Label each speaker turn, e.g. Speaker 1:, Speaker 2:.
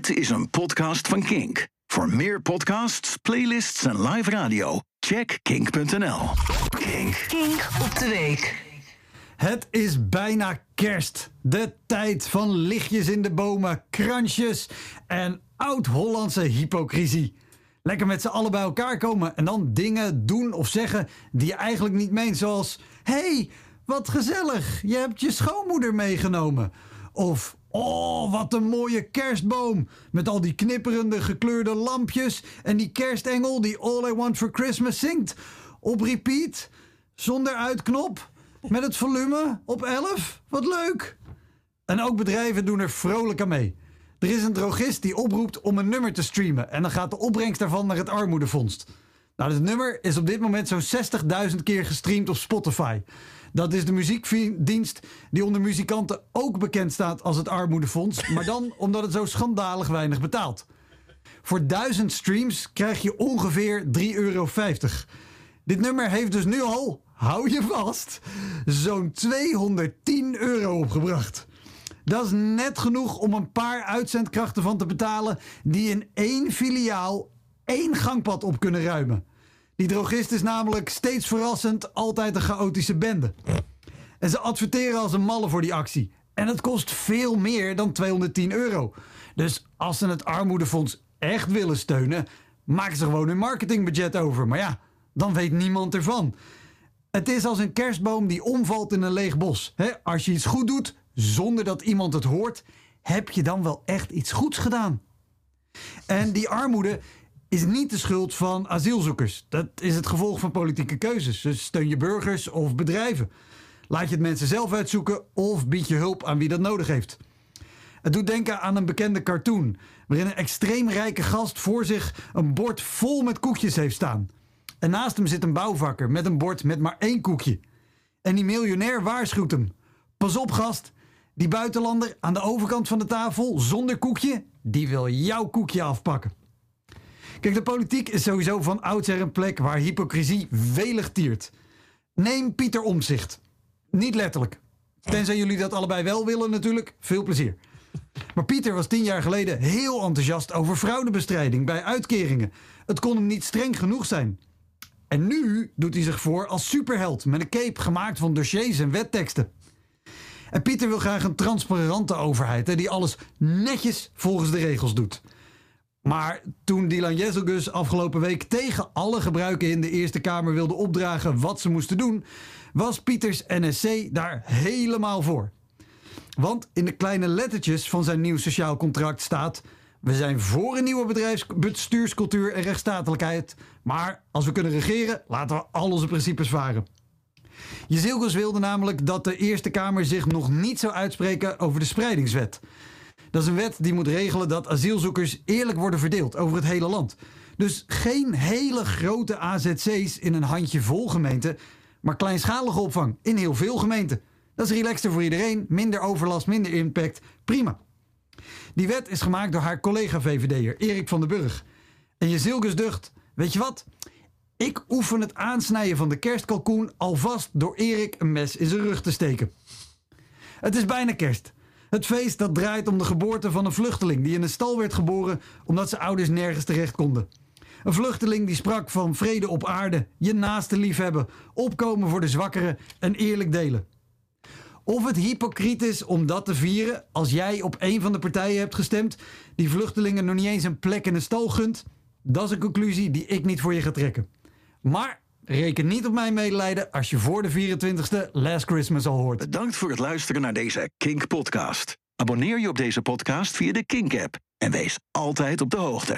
Speaker 1: Dit is een podcast van Kink. Voor meer podcasts, playlists en live radio, check kink.nl. Kink.
Speaker 2: Kink op de week.
Speaker 3: Het is bijna kerst. De tijd van lichtjes in de bomen, kransjes en oud-Hollandse hypocrisie. Lekker met z'n allen bij elkaar komen en dan dingen doen of zeggen die je eigenlijk niet meent. Zoals: hey, wat gezellig, je hebt je schoonmoeder meegenomen. Of Oh, wat een mooie kerstboom. Met al die knipperende gekleurde lampjes. En die kerstengel die All I Want for Christmas zingt. Op repeat. Zonder uitknop. Met het volume op 11. Wat leuk. En ook bedrijven doen er vrolijk aan mee. Er is een drogist die oproept om een nummer te streamen. En dan gaat de opbrengst daarvan naar het armoedefonds. Nou, het nummer is op dit moment zo'n 60.000 keer gestreamd op Spotify. Dat is de muziekdienst die onder muzikanten ook bekend staat als het Armoedefonds. Maar dan omdat het zo schandalig weinig betaalt. Voor 1000 streams krijg je ongeveer 3,50 euro. Dit nummer heeft dus nu al, hou je vast, zo'n 210 euro opgebracht. Dat is net genoeg om een paar uitzendkrachten van te betalen die in één filiaal één gangpad op kunnen ruimen. Die drogist is namelijk steeds verrassend altijd een chaotische bende. En ze adverteren als een malle voor die actie. En het kost veel meer dan 210 euro. Dus als ze het armoedefonds echt willen steunen, maken ze gewoon hun marketingbudget over. Maar ja, dan weet niemand ervan. Het is als een kerstboom die omvalt in een leeg bos. als je iets goed doet zonder dat iemand het hoort, heb je dan wel echt iets goeds gedaan. En die armoede is niet de schuld van asielzoekers. Dat is het gevolg van politieke keuzes. Dus steun je burgers of bedrijven. Laat je het mensen zelf uitzoeken of bied je hulp aan wie dat nodig heeft. Het doet denken aan een bekende cartoon, waarin een extreem rijke gast voor zich een bord vol met koekjes heeft staan. En naast hem zit een bouwvakker met een bord met maar één koekje. En die miljonair waarschuwt hem: Pas op, gast, die buitenlander aan de overkant van de tafel zonder koekje, die wil jouw koekje afpakken. Kijk, de politiek is sowieso van oudsher een plek waar hypocrisie welig tiert. Neem Pieter Omzicht. Niet letterlijk. Tenzij jullie dat allebei wel willen natuurlijk. Veel plezier. Maar Pieter was tien jaar geleden heel enthousiast over fraudebestrijding bij uitkeringen. Het kon hem niet streng genoeg zijn. En nu doet hij zich voor als superheld met een cape gemaakt van dossiers en wetteksten. En Pieter wil graag een transparante overheid die alles netjes volgens de regels doet. Maar toen Dylan Jezelgus afgelopen week tegen alle gebruiken in de Eerste Kamer wilde opdragen wat ze moesten doen, was Pieters NSC daar helemaal voor. Want in de kleine lettertjes van zijn nieuw sociaal contract staat: We zijn voor een nieuwe bedrijfsbestuurscultuur en rechtsstatelijkheid, maar als we kunnen regeren, laten we al onze principes varen. Jezelgus wilde namelijk dat de Eerste Kamer zich nog niet zou uitspreken over de spreidingswet. Dat is een wet die moet regelen dat asielzoekers eerlijk worden verdeeld over het hele land. Dus geen hele grote AZC's in een handje vol gemeenten, maar kleinschalige opvang in heel veel gemeenten. Dat is relaxter voor iedereen, minder overlast, minder impact. Prima. Die wet is gemaakt door haar collega VVD'er Erik van den Burg. En je ducht, weet je wat? Ik oefen het aansnijden van de kerstkalkoen alvast door Erik een mes in zijn rug te steken. Het is bijna kerst. Het feest dat draait om de geboorte van een vluchteling die in een stal werd geboren omdat zijn ouders nergens terecht konden. Een vluchteling die sprak van vrede op aarde, je naaste liefhebben, opkomen voor de zwakkeren en eerlijk delen. Of het hypocriet is om dat te vieren als jij op een van de partijen hebt gestemd die vluchtelingen nog niet eens een plek in een stal gunt, dat is een conclusie die ik niet voor je ga trekken. Maar Reken niet op mijn medelijden als je voor de 24e Last Christmas al hoort.
Speaker 1: Bedankt voor het luisteren naar deze Kink podcast. Abonneer je op deze podcast via de Kink app en wees altijd op de hoogte.